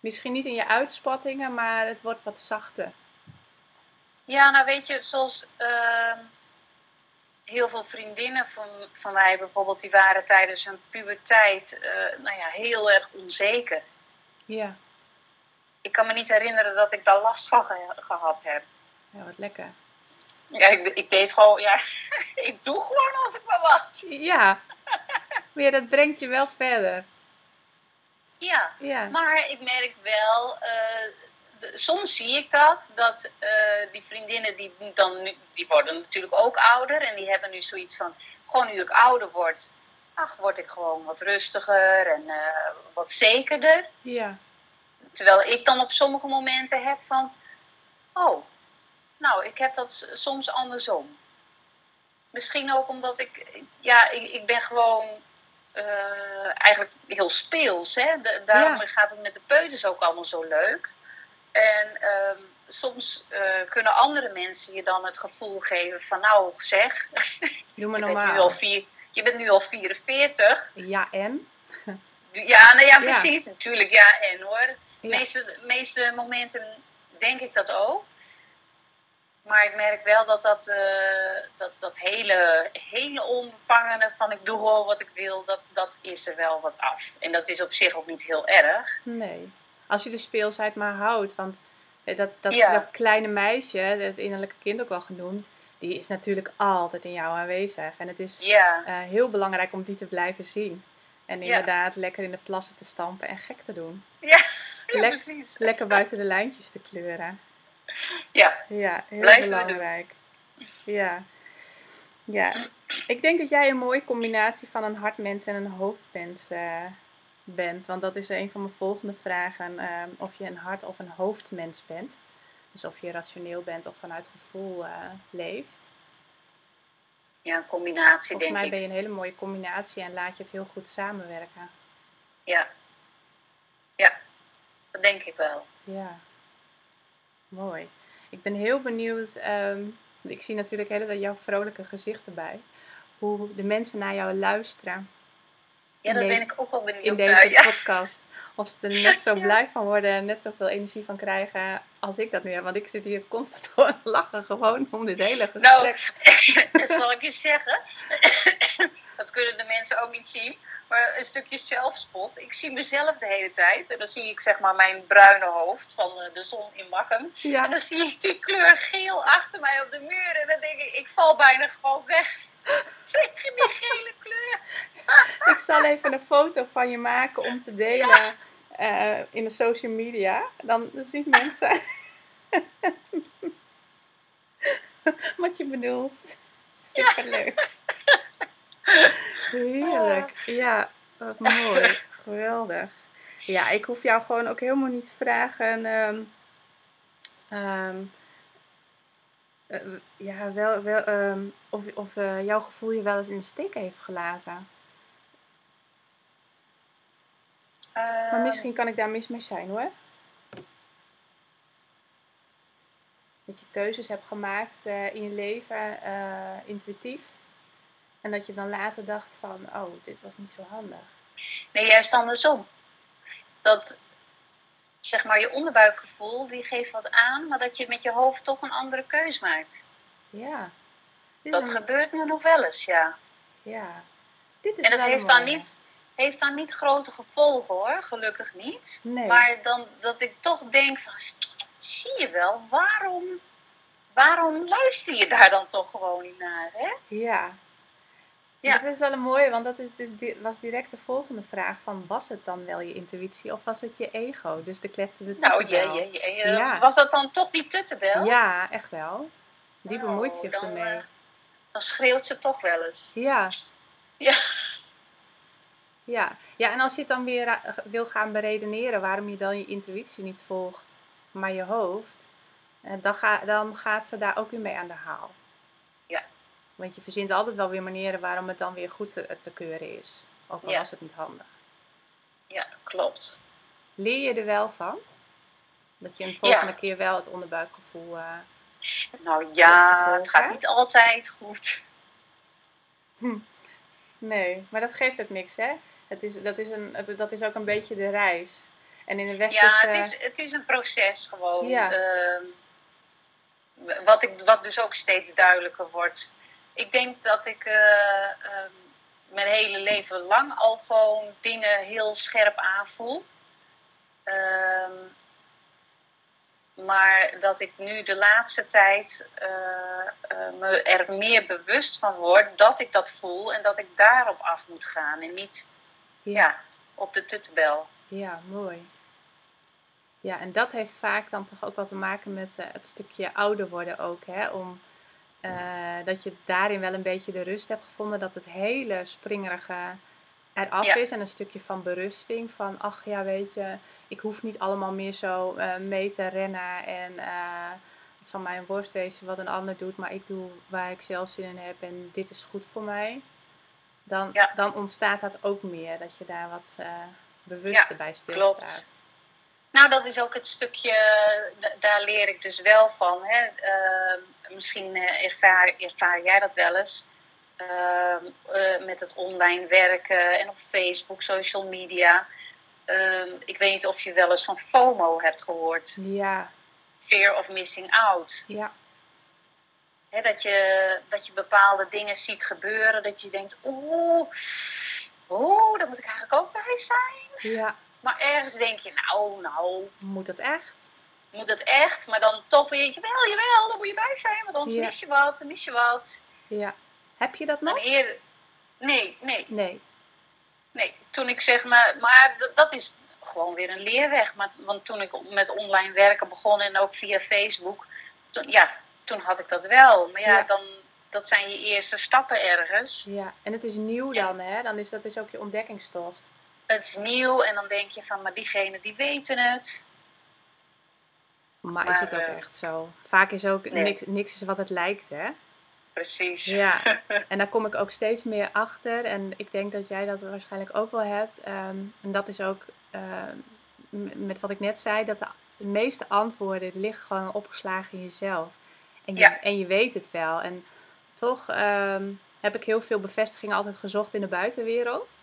Misschien niet in je uitspattingen, maar het wordt wat zachter. Ja, nou weet je, zoals ehm, heel veel vriendinnen van, van mij bijvoorbeeld, die waren tijdens hun puberteit eh, nou ja, heel erg onzeker. Ja, Ik kan me niet herinneren dat ik daar last van ge- gehad heb. ja wat lekker. Ja, ik, ik deed gewoon, ja, <laughs> ik doe gewoon altijd maar wat. Ja, maar ja, dat brengt je wel verder. Ja, Ja, maar ik merk wel, eh, de- soms zie ik dat, dat eh, die vriendinnen die, dan nu, die worden natuurlijk ook ouder en die hebben nu zoiets van, gewoon nu ik ouder word, ach, word ik gewoon wat rustiger en eh, wat zekerder. ja, Terwijl ik dan op sommige momenten heb van, oh, nou, ik heb dat soms andersom. Misschien ook omdat ik, ja, ik, ik ben gewoon eh, eigenlijk heel speels. Hè? Da- daarom Ja. gaat het met de peuters ook allemaal zo leuk. En ehm, soms eh, kunnen andere mensen je dan het gevoel geven van, nou zeg, <laughs> doe je maar bent, nu al normaal. vier, je bent nu al 44. Ja, en? <laughs> Ja, nou ja, Ja. precies. Natuurlijk, ja en hoor. De Ja. meeste, meeste momenten denk ik dat ook. Maar ik merk wel dat dat, eh, dat, dat hele, hele onbevangene van ik doe gewoon wat ik wil, dat, dat is er wel wat af. En dat is op zich ook niet heel erg. Nee. Als je de speelsheid maar houdt. Want eh, dat, dat, Ja. dat kleine meisje, het innerlijke kind ook wel genoemd, die is natuurlijk altijd in jou aanwezig. En het is Ja, eh, heel belangrijk om die te blijven zien. En Ja. inderdaad lekker in de plassen te stampen en gek te doen. ja, <laughs> Lek- precies. Lekker buiten de lijntjes te kleuren. <laughs> Ja, Ja, heel doen. belangrijk. Ja. ja, ik denk dat jij een mooie combinatie van een hartmens en een hoofdmens eh, bent. Want dat is een van mijn volgende vragen. eh, of je een hart- of een hoofdmens bent. Dus of je rationeel bent of vanuit gevoel eh, leeft. ja een combinatie Volgens denk mij ik. ben je een hele mooie combinatie en laat je het heel goed samenwerken. Ja. ja, dat denk ik wel. Ja, mooi. Ik ben heel benieuwd. ehm, ik zie natuurlijk hele tijd jouw vrolijke gezicht erbij. Hoe de mensen naar jou luisteren Ja, In daar ben deze- ik ook wel benieuwd in naar. deze Ja. podcast. Of ze er net zo <laughs> blij van worden en net zoveel energie van krijgen als ik dat nu heb. Want ik zit hier constant <laughs> gewoon lachen gewoon om dit hele Nou, gesprek. <laughs> zal ik je zeggen, dat kunnen de mensen ook niet zien, maar een stukje zelfspot. Ik zie mezelf de hele tijd en dan zie ik zeg maar mijn bruine hoofd van eh, de zon in Makkum. En Ja, dan zie ik die kleur geel achter mij op de muur en dan denk ik, ik val bijna gewoon weg <laughs> tegen die gele kleur. <laughs> ik zal even een foto van je maken om te delen eh, in de social media. Dan, dan zien mensen <laughs> wat je bedoelt. Superleuk. Heerlijk. Ja, wat mooi. Geweldig. Ja, ik hoef jou gewoon ook helemaal niet te vragen. ehm, ehm, eh, ja, wel, wel, ehm, of, of eh, jouw gevoel je wel eens in de steek heeft gelaten. Maar misschien kan ik daar mis mee zijn hoor. Dat je keuzes hebt gemaakt eh, in je leven, intuïtief. En dat je dan later dacht van, oh, dit was niet zo handig. Nee, juist andersom. Dat, zeg maar, je onderbuikgevoel, die geeft wat aan, maar dat je met je hoofd toch een andere keus maakt. Ja. Dat een- gebeurt me nog wel eens, ja. Ja. Dit is En dat heeft dan, niet, heeft dan niet grote gevolgen hoor, gelukkig niet. Nee. Maar dan dat ik toch denk van, zie je wel, waarom, waarom luister je daar dan toch gewoon niet naar, hè? Ja. Ja. Dat is wel een mooie, want dat is dus was direct de volgende vraag van, was het dan wel je intuïtie of was het je ego? Dus de kletsende Nou, je, tuttenbel. je, je, je- Ja. was dat dan toch die tuttenbel? Ja, echt wel. Die Nou, bemoeit zich dan, ermee. eh, dan schreeuwt ze toch wel eens. Ja. Ja. Ja. ja, en als je het dan weer eh, wil gaan beredeneren waarom je dan je intuïtie niet volgt, maar je hoofd, eh, dan, ga, dan gaat ze daar ook weer mee aan de haal. Ja. Want je verzint altijd wel weer manieren waarom het dan weer goed te, te keuren is. Ook al Ja. was het niet handig. Ja, klopt. Leer je er wel van? Dat je een volgende keer wel het onderbuikgevoel... eh, Nou ja, het gaat niet altijd goed. Nee, maar dat geeft ook niks, hè? Het is, dat, is een, het- dat is ook een beetje de reis. En in de Ja, westerse... het is, het is een proces gewoon. Ja. Ehm, wat, ik, wat dus ook steeds duidelijker wordt. Ik denk dat ik eh, ehm, mijn hele leven lang al gewoon dingen heel scherp aanvoel. Ehm, maar dat ik nu de laatste tijd eh, eh, me er meer bewust van word dat ik dat voel en dat ik daarop af moet gaan en niet ja, op de tuttenbel. Ja, mooi. Ja, en dat heeft vaak dan toch ook wel te maken met het stukje ouder worden ook, hè? Om, eh, dat je daarin wel een beetje de rust hebt gevonden, dat het hele springerige eraf Ja. is. En een stukje van berusting, van ach ja, weet je, ik hoef niet allemaal meer zo eh, mee te rennen en eh, het zal mij een worst wezen wat een ander doet, maar ik doe waar ik zelf zin in heb en dit is goed voor mij. Dan, Ja. dan ontstaat dat ook meer, dat je daar wat bewuster bij stilstaat. klopt. Nou, dat is ook het stukje, d- daar leer ik dus wel van. Hè. Ehm, misschien eh, ervaar, ervaar jij dat wel eens. Ehm, eh, met het online werken en op Facebook, social media. Ehm, ik weet niet of je wel eens van FOMO hebt gehoord. Ja, Fear of missing out. ja, Hè, dat, je, dat je bepaalde dingen ziet gebeuren. Dat je denkt, oeh, oeh, daar moet ik eigenlijk ook bij zijn. Ja. Maar ergens denk je, nou, nou, Moet dat echt? moet het echt? Maar dan toch weer, jawel, jawel, daar moet je bij zijn. Want anders Ja. mis je wat, mis je wat. Ja. Heb je dat Dan nog? nee, nee, Nee. nee. Toen ik zeg maar, maar dat is gewoon weer een leerweg. Maar, want toen ik met online werken begon en ook via Facebook, toen, ja, toen had ik dat wel. Maar ja, Ja. dan, dat zijn je eerste stappen ergens. Ja. En het is nieuw Ja. dan, hè? Dan is dat is ook je ontdekkingstocht. Het is nieuw en dan denk je van, maar diegenen die weten het. Maar, is het ook eh, echt zo? Vaak is ook nee. niks, niks is wat het lijkt, hè? Precies. Ja. <laughs> En daar kom ik ook steeds meer achter. En ik denk dat jij dat waarschijnlijk ook wel hebt. Ehm, en dat is ook ehm, met wat ik net zei, dat de, de meeste antwoorden liggen gewoon opgeslagen in jezelf. En je, Ja. en je weet het wel. En toch ehm, heb ik heel veel bevestiging altijd gezocht in de buitenwereld.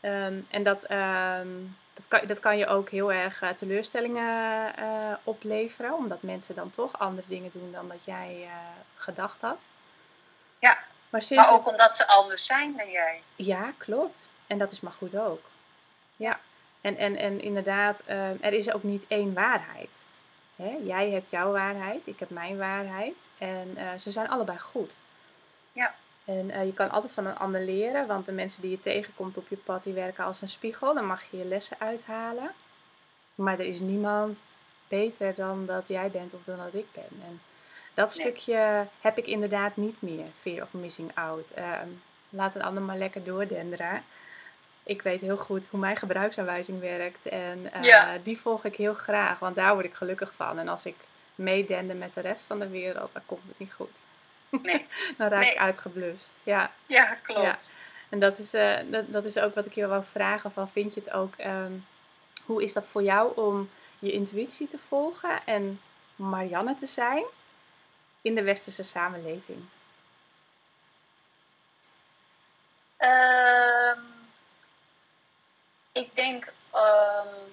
Ehm, en dat, ehm, dat, kan, dat kan je ook heel erg eh, teleurstellingen eh, opleveren. Omdat mensen dan toch andere dingen doen dan dat jij eh, gedacht had. Ja. Maar sinds Maar het- ook omdat ze anders zijn dan jij. ja, klopt. En dat is maar goed ook. Ja. En, en, en inderdaad, ehm, er is ook niet één waarheid. Hè? Jij hebt jouw waarheid, ik heb mijn waarheid. En ze zijn allebei goed. En eh, je kan altijd van een ander leren, want de mensen die je tegenkomt op je pad, die werken als een spiegel. Dan mag je je lessen uithalen. Maar er is niemand beter dan dat jij bent of dan dat ik ben. En dat Nee. stukje heb ik inderdaad niet meer, fear of missing out. Ehm, laat een ander maar lekker doordenderen. Ik weet heel goed hoe mijn gebruiksaanwijzing werkt. En eh, Ja. die volg ik heel graag, want daar word ik gelukkig van. En als ik meedende met de rest van de wereld, dan komt het niet goed. <laughs> Nee. dan raak ik uitgeblust. Ja. Ja, klopt. En dat is, eh, dat, dat is ook wat ik je wou vragen. Van, vind je het ook, ehm, hoe is dat voor jou om je intuïtie te volgen en Marianne te zijn in de westerse samenleving? Ehm, ik denk ehm,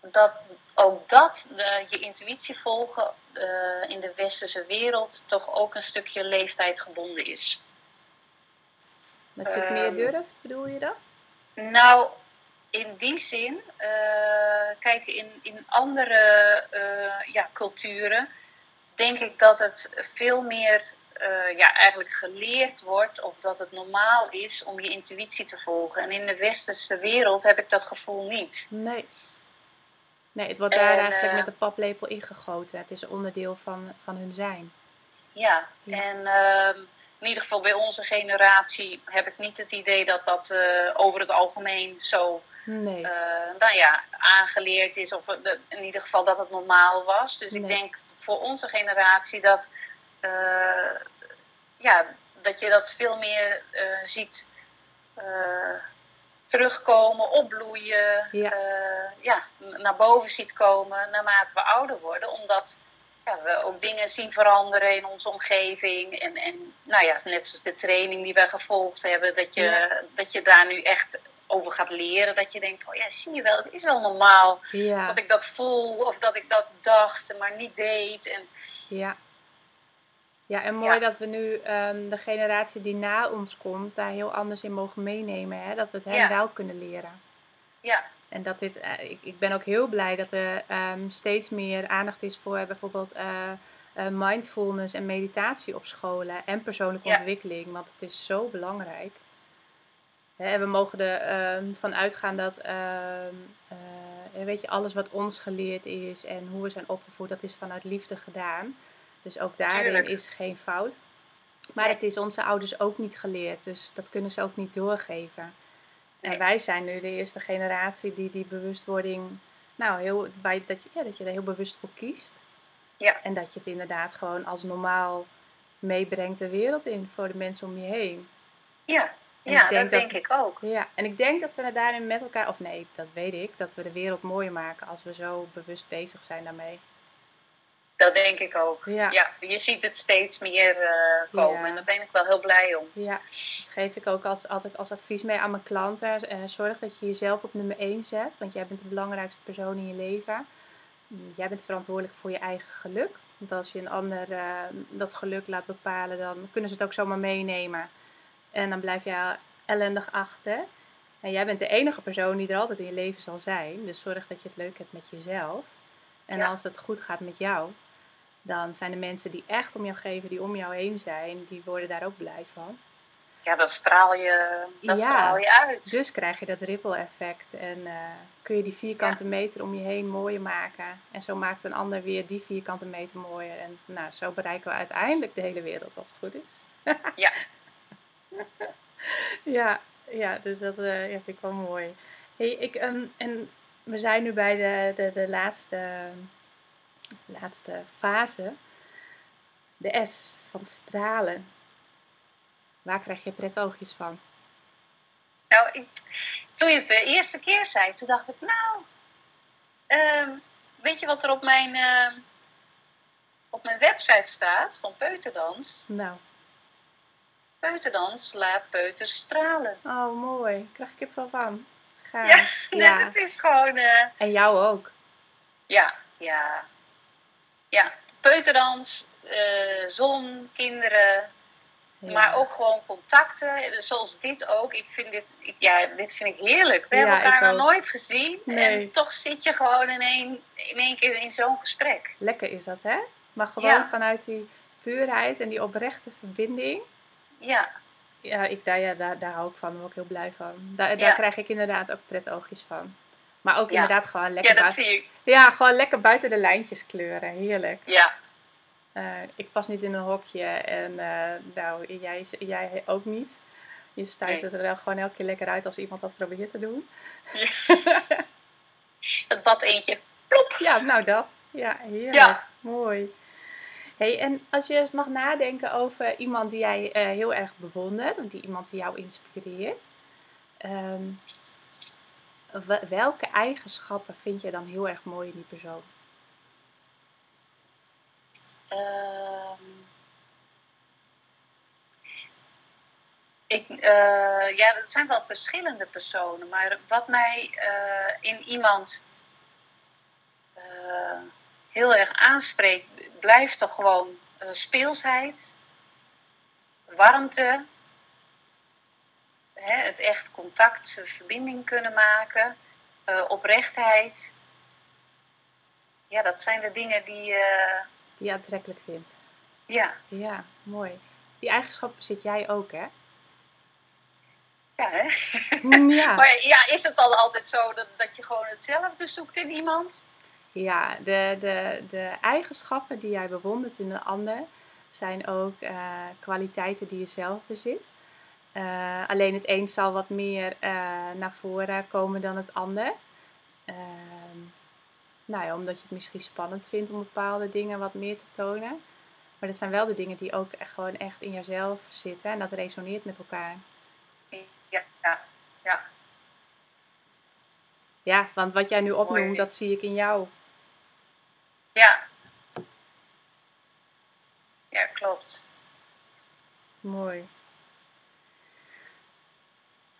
dat ook dat, eh, je intuïtie volgen eh, in de westerse wereld, toch ook een stukje leeftijd gebonden is. Dat je het meer Ehm. durft, bedoel je dat? Nou, in die zin, eh, kijk, in, in andere ja, culturen denk ik dat het veel meer ja, eigenlijk geleerd wordt of dat het normaal is om je intuïtie te volgen. En in de westerse wereld heb ik dat gevoel niet. Nee. Nee, het wordt daar En, eigenlijk eh, met de paplepel ingegoten. Het is een onderdeel van, van hun zijn. Ja, Ja. en ehm, in ieder geval bij onze generatie heb ik niet het idee dat dat eh, over het algemeen zo Nee. eh, nou ja, aangeleerd is. Of eh, in ieder geval dat het normaal was. Dus ik denk voor onze generatie dat, eh, ja, dat je dat veel meer eh, ziet eh, terugkomen, opbloeien. Ja. eh, ja, naar boven ziet komen naarmate we ouder worden. Omdat ja, we ook dingen zien veranderen in onze omgeving. En, en nou ja, net zoals de training die we gevolgd hebben, dat je, Ja. dat je daar nu echt over gaat leren. Dat je denkt, oh ja, zie je wel, het is wel normaal dat ik dat voel of dat ik dat dacht, maar niet deed. En ja. Ja, en mooi Ja. dat we nu ehm, de generatie die na ons komt, daar heel anders in mogen meenemen. Hè? Dat we het hen Ja. wel kunnen leren. ja, En dat dit, eh, ik, ik ben ook heel blij dat er ehm, steeds meer aandacht is voor bijvoorbeeld eh, eh, mindfulness en meditatie op scholen en persoonlijke Ja. ontwikkeling, want het is zo belangrijk. Hè, En we mogen ervan van uitgaan dat ehm, eh, weet je, alles wat ons geleerd is en hoe we zijn opgevoed, dat is vanuit liefde gedaan. Dus ook daarin Tuurlijk. is geen fout. Maar Nee. het is onze ouders ook niet geleerd, dus dat kunnen ze ook niet doorgeven. En wij zijn nu de eerste generatie die die bewustwording, nou, heel, bij, dat, je, ja, dat je er heel bewust voor kiest. Ja. En dat je het inderdaad gewoon als normaal meebrengt de wereld in voor de mensen om je heen. ja, En ja ik denk dat dat- denk ik ook. Ja, en ik denk dat we er daarin met elkaar, of nee, dat weet ik, dat we de wereld mooier maken als we zo bewust bezig zijn daarmee. Dat denk ik ook. Ja, Ja, je ziet het steeds meer eh, komen Ja. en daar ben ik wel heel blij om. ja. dat geef ik ook als, altijd als advies mee aan mijn klanten. Eh, zorg dat je jezelf op nummer 1 zet, want jij bent de belangrijkste persoon in je leven. Mm, Jij bent verantwoordelijk voor je eigen geluk. Want als je een ander eh, dat geluk laat bepalen, dan kunnen ze het ook zomaar meenemen. En dan blijf je ellendig achter. En jij bent de enige persoon die er altijd in je leven zal zijn. Dus zorg dat je het leuk hebt met jezelf. En Ja. als het goed gaat met jou, dan zijn de mensen die echt om jou geven, die om jou heen zijn, die worden daar ook blij van. Ja, dat straal je, dat Ja. straal je uit. Dus krijg je dat ripple effect en eh, kun je die vierkante meter om je heen mooier maken. En zo maakt een ander weer die vierkante meter mooier. En nou, zo bereiken we uiteindelijk de hele wereld als het goed is. Ja. <laughs> ja, ja, dus dat ja, vind ik wel mooi. Hey, ik, ehm, en we zijn nu bij de, de, de laatste, laatste fase. De S van stralen. Waar krijg je pret oogjes van? Nou, ik, toen je het de eerste keer zei, toen dacht ik, nou, ehm, weet je wat er op mijn, ehm, op mijn website staat van Peuterdans? Nou, Peuterdans laat peuters stralen. oh mooi. Krijg ik er veel van. Gaaf. Ja, <laughs> Ja. Dus het is gewoon, eh, En jou ook. ja, ja, ja, peuterdans, eh, zon, kinderen, Ja. maar ook gewoon contacten, zoals dit ook. Ik vind dit, ik, ja, dit vind ik heerlijk. We Ja, hebben elkaar nog nooit gezien Nee. en toch zit je gewoon in één, in één keer in zo'n gesprek. Lekker is dat, hè? Maar gewoon Ja. vanuit die puurheid en die oprechte verbinding. Ja, Ja, ik, daar, ja daar, daar hou ik van. Daar word ik heel blij van. Daar, daar krijg ik inderdaad ook pret oogjes van. Maar ook Ja. inderdaad gewoon lekker, ja dat buiten, zie ik. ja, gewoon lekker buiten de lijntjes kleuren. Heerlijk. Ja, Eh, ik pas niet in een hokje en eh, nou, jij, jij ook niet. Je stuit Nee. het er wel gewoon elke keer lekker uit als iemand dat probeert te doen. <laughs> het bad eentje. Plop. Ja, nou dat. Ja, heerlijk. Ja. Mooi. Hey, en als je eens mag nadenken over iemand die jij eh, heel erg bewondert, of die iemand die jou inspireert, ehm, welke eigenschappen vind je dan heel erg mooi in die persoon? Ehm, ik, eh, ja, dat zijn wel verschillende personen, maar wat mij eh, in iemand eh, heel erg aanspreekt, blijft toch gewoon speelsheid, warmte, hè, het echt contact, eh, verbinding kunnen maken, eh, oprechtheid. Ja, dat zijn de dingen die, eh, Die je aantrekkelijk vindt. ja, Ja, mooi. Die eigenschappen zit jij ook, hè? ja hè. Ja. <laughs> Maar ja, is het dan altijd zo dat, dat je gewoon hetzelfde zoekt in iemand? Ja, de, de, de eigenschappen die jij bewondert in een ander zijn ook kwaliteiten die je zelf bezit. Eh, alleen het een zal wat meer eh, naar voren komen dan het ander. Ehm, nou ja, omdat je het misschien spannend vindt om bepaalde dingen wat meer te tonen. Maar dat zijn wel de dingen die ook echt gewoon echt in jezelf zitten en dat resoneert met elkaar. Ja, ja, ja. Ja, want wat jij nu opnoemt, Mooi. dat zie ik in jou. Ja, ja klopt. Mooi.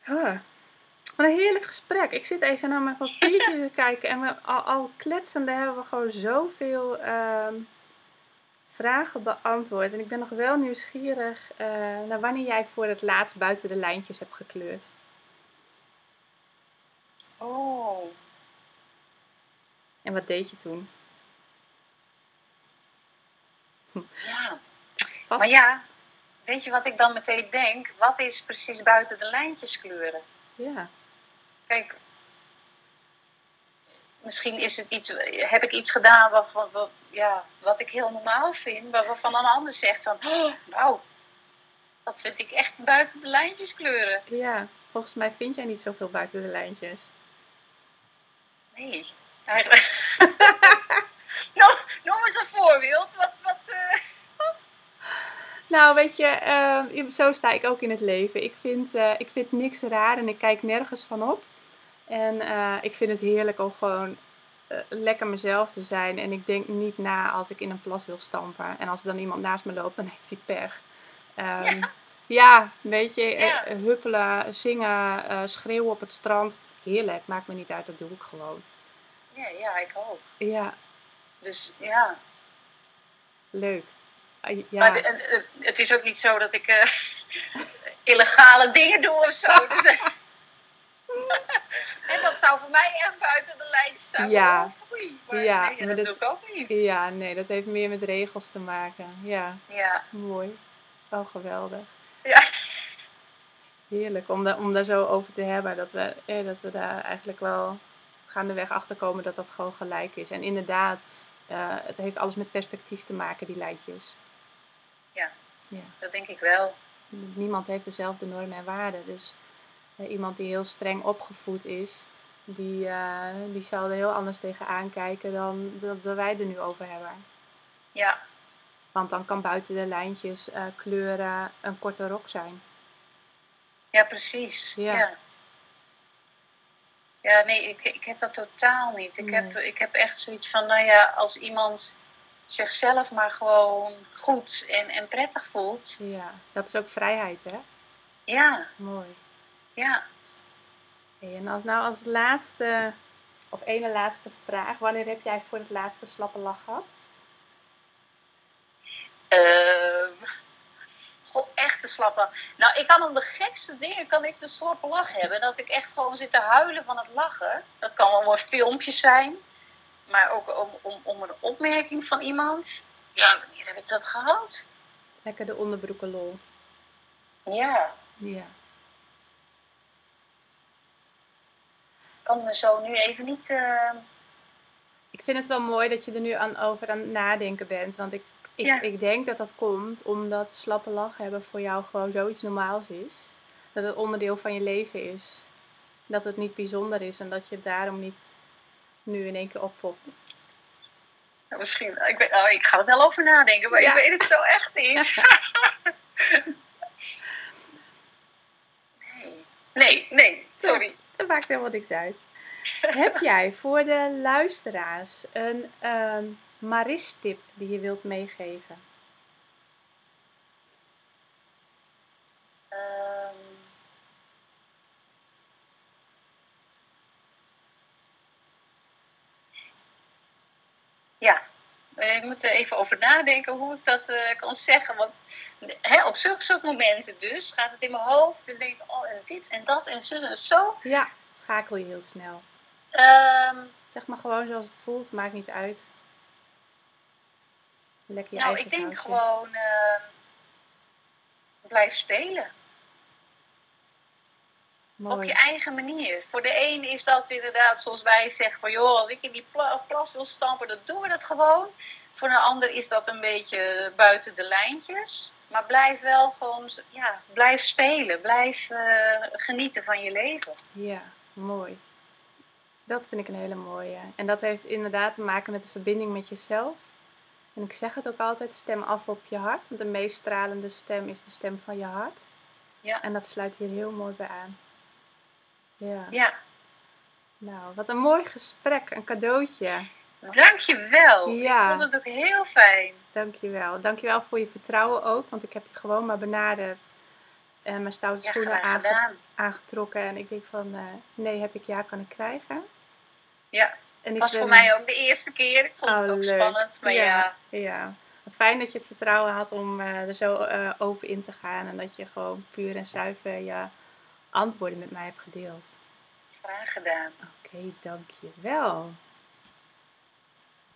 Wat een heerlijk gesprek. Ik zit even naar mijn papiertje te kijken en we, al, al kletsende hebben we gewoon zoveel ehm, vragen beantwoord. En ik ben nog wel nieuwsgierig eh, naar wanneer jij voor het laatst buiten de lijntjes hebt gekleurd. Oh. En wat deed je toen? Ja. Vast... Maar ja, weet je wat ik dan meteen denk? Wat is precies buiten de lijntjes kleuren? Ja. Kijk, misschien is het iets, heb ik iets gedaan waarvan, wat, ja, wat ik heel normaal vind, maar waarvan een ander zegt van, oh, nou, dat vind ik echt buiten de lijntjes kleuren. ja, volgens mij vind jij niet zoveel buiten de lijntjes. Nee, eigenlijk. <laughs> noem, noem eens een voorbeeld. Wat, wat, eh, Nou, weet je, eh, zo sta ik ook in het leven. Ik vind, eh, ik vind niks raar en ik kijk nergens van op. En eh, ik vind het heerlijk om gewoon eh, lekker mezelf te zijn. En ik denk niet na als ik in een plas wil stampen. En als er dan iemand naast me loopt, dan heeft hij pech. Ehm, ja. Ja. weet je, Ja. huppelen, zingen, schreeuwen op het strand. Heerlijk, maakt me niet uit, dat doe ik gewoon. ja, ja, ik ook. Ja, Dus ja, leuk. Ah, Ja, Maar het, is ook niet zo dat ik eh, <laughs> illegale dingen doe of zo. Dus, <laughs> en dat zou voor mij echt buiten de lijn zijn. Ja. Oh, foei. Maar Ja, nee, maar dat dat- doe ik ook niet. ja, nee, dat heeft meer met regels te maken. Ja, Ja. mooi. Oh, geweldig. Ja. Heerlijk om, daar om daar zo over te hebben. Dat we, eh, dat we daar eigenlijk wel gaandeweg achter komen dat dat gewoon gelijk is. En inderdaad, eh, het heeft alles met perspectief te maken, die lijntjes. Ja. ja. Dat denk ik wel. Niemand heeft dezelfde normen en waarden. Dus eh, iemand die heel streng opgevoed is, die, eh, die zal er heel anders tegenaan kijken dan dat dat wij er nu over hebben. Ja. Want dan kan buiten de lijntjes eh, kleuren een korte rok zijn. Ja, precies. Ja. Ja. Ja, nee, ik, ik heb dat totaal niet. Ik, heb, ik heb echt zoiets van, nou ja, als iemand zichzelf maar gewoon goed en, en prettig voelt. Ja, dat is ook vrijheid, hè? Ja, Mooi. ja. Hey, en als, nou als laatste, of ene laatste vraag. Wanneer heb jij voor het laatste slappe lach gehad? Ehm goh, echt te slappe. Nou, ik kan om de gekste dingen kan ik de slappe lach hebben. Dat ik echt gewoon zit te huilen van het lachen. Dat kan om een filmpje zijn. Maar ook om, om, om een opmerking van iemand. Ja, wanneer heb ik dat gehad? Lekker de onderbroeken lol. Ja. Ja. Ik kan me zo nu even niet... eh, Ik vind het wel mooi dat je er nu aan, over aan het nadenken bent. Want ik, ik, Ja. ik denk dat dat komt omdat slappe lach hebben voor jou gewoon zoiets normaals is. Dat het onderdeel van je leven is. Dat het niet bijzonder is en dat je het daarom niet nu in één keer oppopt. nou, misschien... Ik, weet, oh, ik ga er wel over nadenken, maar Ja. ik weet het zo echt niet. <laughs> nee. Nee, nee. Sorry. Dat maakt helemaal niks uit. Heb jij voor de luisteraars een ehm Maris-tip die je wilt meegeven? Ehm. ja, Eh, ik moet er even over nadenken hoe ik dat eh, kan zeggen. Want hè, op zulke soort momenten dus gaat het in mijn hoofd. Dan denk ik, oh en dit en dat en zo en zo. Ja, schakel je heel snel. Ehm, Zeg maar gewoon zoals het voelt, maakt niet uit. Lekker je nou, ik denk sausje. gewoon ehm, blijf spelen. Mooi. Op je eigen manier. Voor de een is dat inderdaad zoals wij zeggen van joh, als ik in die pla- plas wil stampen, dan doen we dat gewoon. Voor een ander is dat een beetje buiten de lijntjes. Maar blijf wel gewoon, ja, blijf spelen. Blijf eh, genieten van je leven. Ja, mooi. Dat vind ik een hele mooie. En dat heeft inderdaad te maken met de verbinding met jezelf. En ik zeg het ook altijd, stem af op je hart. Want de meest stralende stem is de stem van je hart. Ja. En dat sluit hier heel mooi bij aan. Ja. Ja, Nou, wat een mooi gesprek. Een cadeautje. dankjewel. Ja. Ik vond het ook heel fijn. Dankjewel. Dankjewel voor je vertrouwen ook. Want ik heb je gewoon maar benaderd. En mijn stoute Ja, schoenen aange- aangetrokken. En ik denk van, eh, nee heb ik, ja kan ik krijgen. Ja, En was ben- voor mij ook de eerste keer. Ik vond het Oh, ook leuk. spannend. Maar ja, ja. Fijn dat je het vertrouwen had om eh, er zo eh, open in te gaan. En dat je gewoon puur en zuiver je antwoorden met mij hebt gedeeld. graag gedaan. Oké, dankjewel.